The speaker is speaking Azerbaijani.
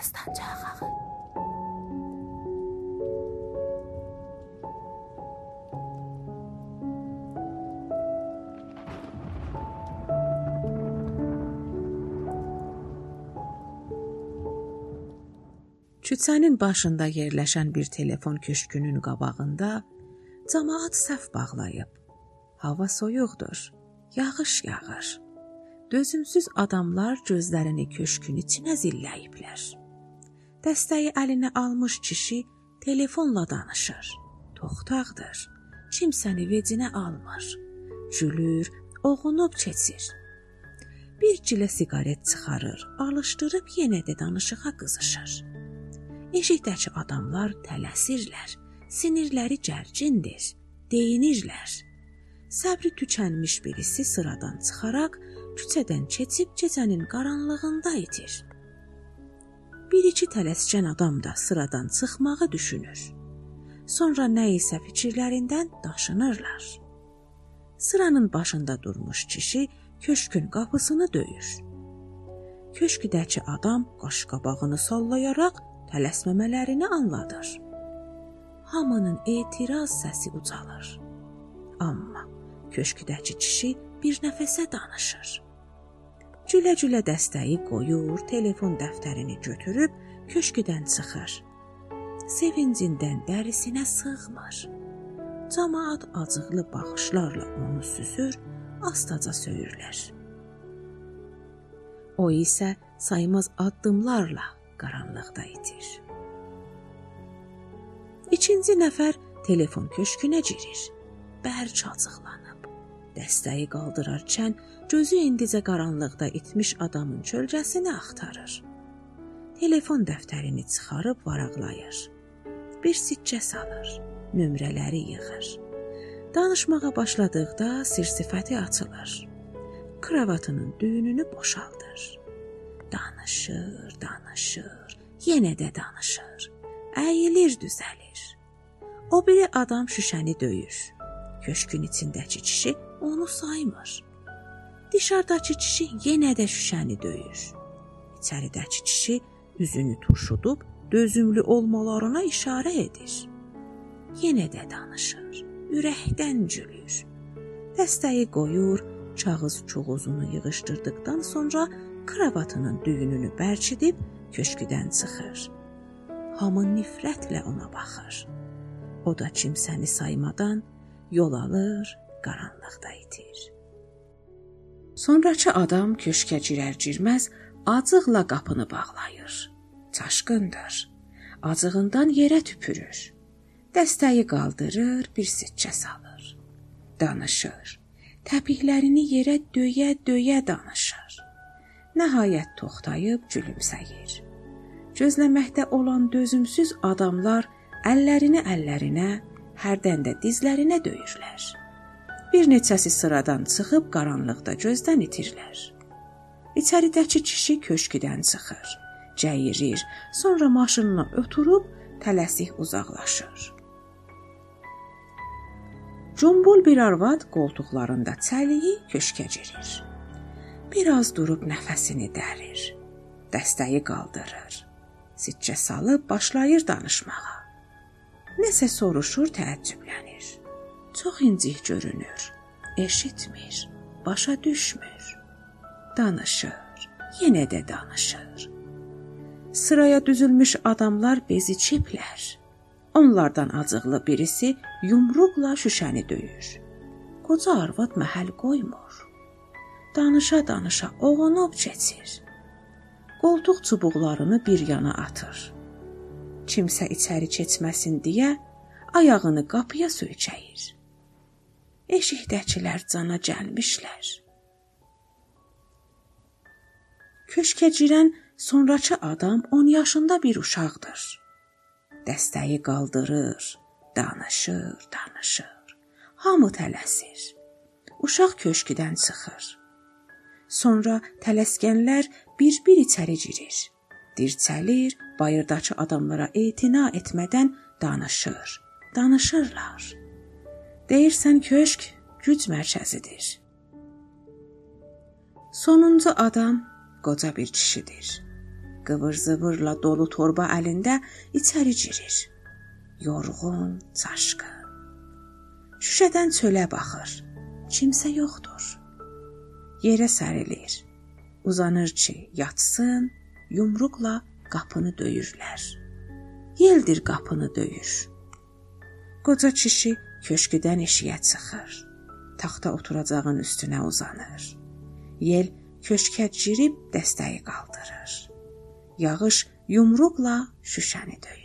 Yasdan çaxağı. Küçənin başında yerləşən bir telefon köşkünün qabağında cəmaət səf bağlayıb. Hava soyuqdur. Yağış yağır. Dözümsüz adamlar gözlərini köşkün içinə zilləyiblər. Dəstəyi əlinə almış kişi telefonla danışır. Toxtaqdır. Kimsəni vecinə almır. Gülür, oğunub keçir. Bir cilə siqaret çıxarır, alışdırıb yenə də danışığa qızışır. Eşikdəki adamlar tələsirlər, sinirləri gərgindir, deyinirlər. Səbri tükənmiş birisi sıradan çıxaraq küçədən keçib gecənin qaranlığında itir. Bir-iki tələskən adam da sıradan çıxmağı düşünür. Sonra nə isə fikirlərindən daşınırlar. Sıranın başında durmuş kişi köşkün qapısını döyür. Köşkdəki adam qaşqabağını sallayaraq tələsməmələrini anladır. Hamının etiraz səsi ucalır. Amma köşkdəki kişi bir nəfəsə danışır. Gülə-gülə dəstəyi qoyur, telefon dəftərini götürüb köşkdən çıxır. Sevincindən dərisinə sığmır. Camaat acıqlı baxışlarla onu süzür, astaca söyürlər. O isə saymaz addımlarla qaranlıqda itir. İkinci nəfər telefon köşkünə girir. Bərk acıqlanıb. Dəstəyi qaldırarkən gözü indicə qaranlıqda itmiş adamın kölgəsini axtarır. Telefon dəftərini çıxarıb varaqlayır. Bir siccə salır, nömrələri yığır. Danışmağa başladıqda sir-sifəti açılır. Kravatının düyününü boşaldır. Danışır, danışır, yenə də danışır. Əyilir, düzəlir. O biri adam şüşəni döyür. Köşkün içindəki kişi onu saymır. Dışarıdakı kişi yenə də şüşəni döyür. İçəridəki kişi üzünü turşudub dözümlü olmalarına işarə edir. Yenə də danışır, ürəkdən gülür. Dəstəyi qoyur, kağız çuğuzunu yığışdırdıqdan sonra kravatının düyününü bərkidib köşküdən çıxır. Hamı nifrətlə ona baxır. O da kimsəni saymadan yol alır, qaranlıqda itir. Sonrakı adam köşkə girər-girməz acıqla qapını bağlayır. Çaşqındır. Acığından yerə tüpürür. Dəstəyi qaldırır, bir siccə salır. Danışır. Təpiklərini yerə döyə-döyə danışır. Nəhayət toxtayıb gülümsəyir. Gözləməkdə olan dözümsüz adamlar əllərini əllərinə, hərdən də dizlərinə döyürlər. Bir neçəsi sıradan çıxıb qaranlıqda gözdən itirlər. İçəridəki kişi köşküdən çıxır, cəyirir, sonra maşınına oturub tələsik uzaqlaşır. Cumbul bir arvad qoltuqlarında çəliyi köşkə girir. Bir az durub nəfəsini dərir. Dəstəyi qaldırır. Siccə salıb başlayır danışmağa. Nəsə soruşur, təəccüblənir. Çox incik görünür. Eşitmir, başa düşmür. Danışır, yenə də danışır. Sıraya düzülmüş adamlar beziciblər. Onlardan acıqlı birisi yumruqla şüşəni döyür. Qoca arvad məhəl qoymur danışa-danışa oğunub keçir. Qoltuq çubuqlarını bir yana atır. Kimsə içəri keçməsin deyə ayağını qapıya söykəyir. Eşikdəkilər cana gəlmişlər. Köşkə girən sonrakı adam 10 yaşında bir uşaqdır. Dəstəyi qaldırır, danışır, danışır. Hamı tələsir. Uşaq köşküdən çıxır. Sonra tələskənlər bir-bir içəri girir. Dirçəlir, bayırdakı adamlara etina etmədən danışır. Danışırlar. Deyirsən köşk güc mərkəzidir. Sonuncu adam qoca bir kişidir. qıvır-zıvırla dolu torba əlində içəri girir. Yorğun, çaşqın. Şüşədən çölə baxır. Kimsə yoxdur. Yerə sərilir. Uzanır ki, yatsın, yumruqla qapını döyürlər. Yeldir qapını döyür. Qoca kişi köşküdən eşiyə çıxır. Taxta oturacağın üstünə uzanır. Yel köşkə girib dəstəyi qaldırır. Yağış yumruqla şüşəni döyür.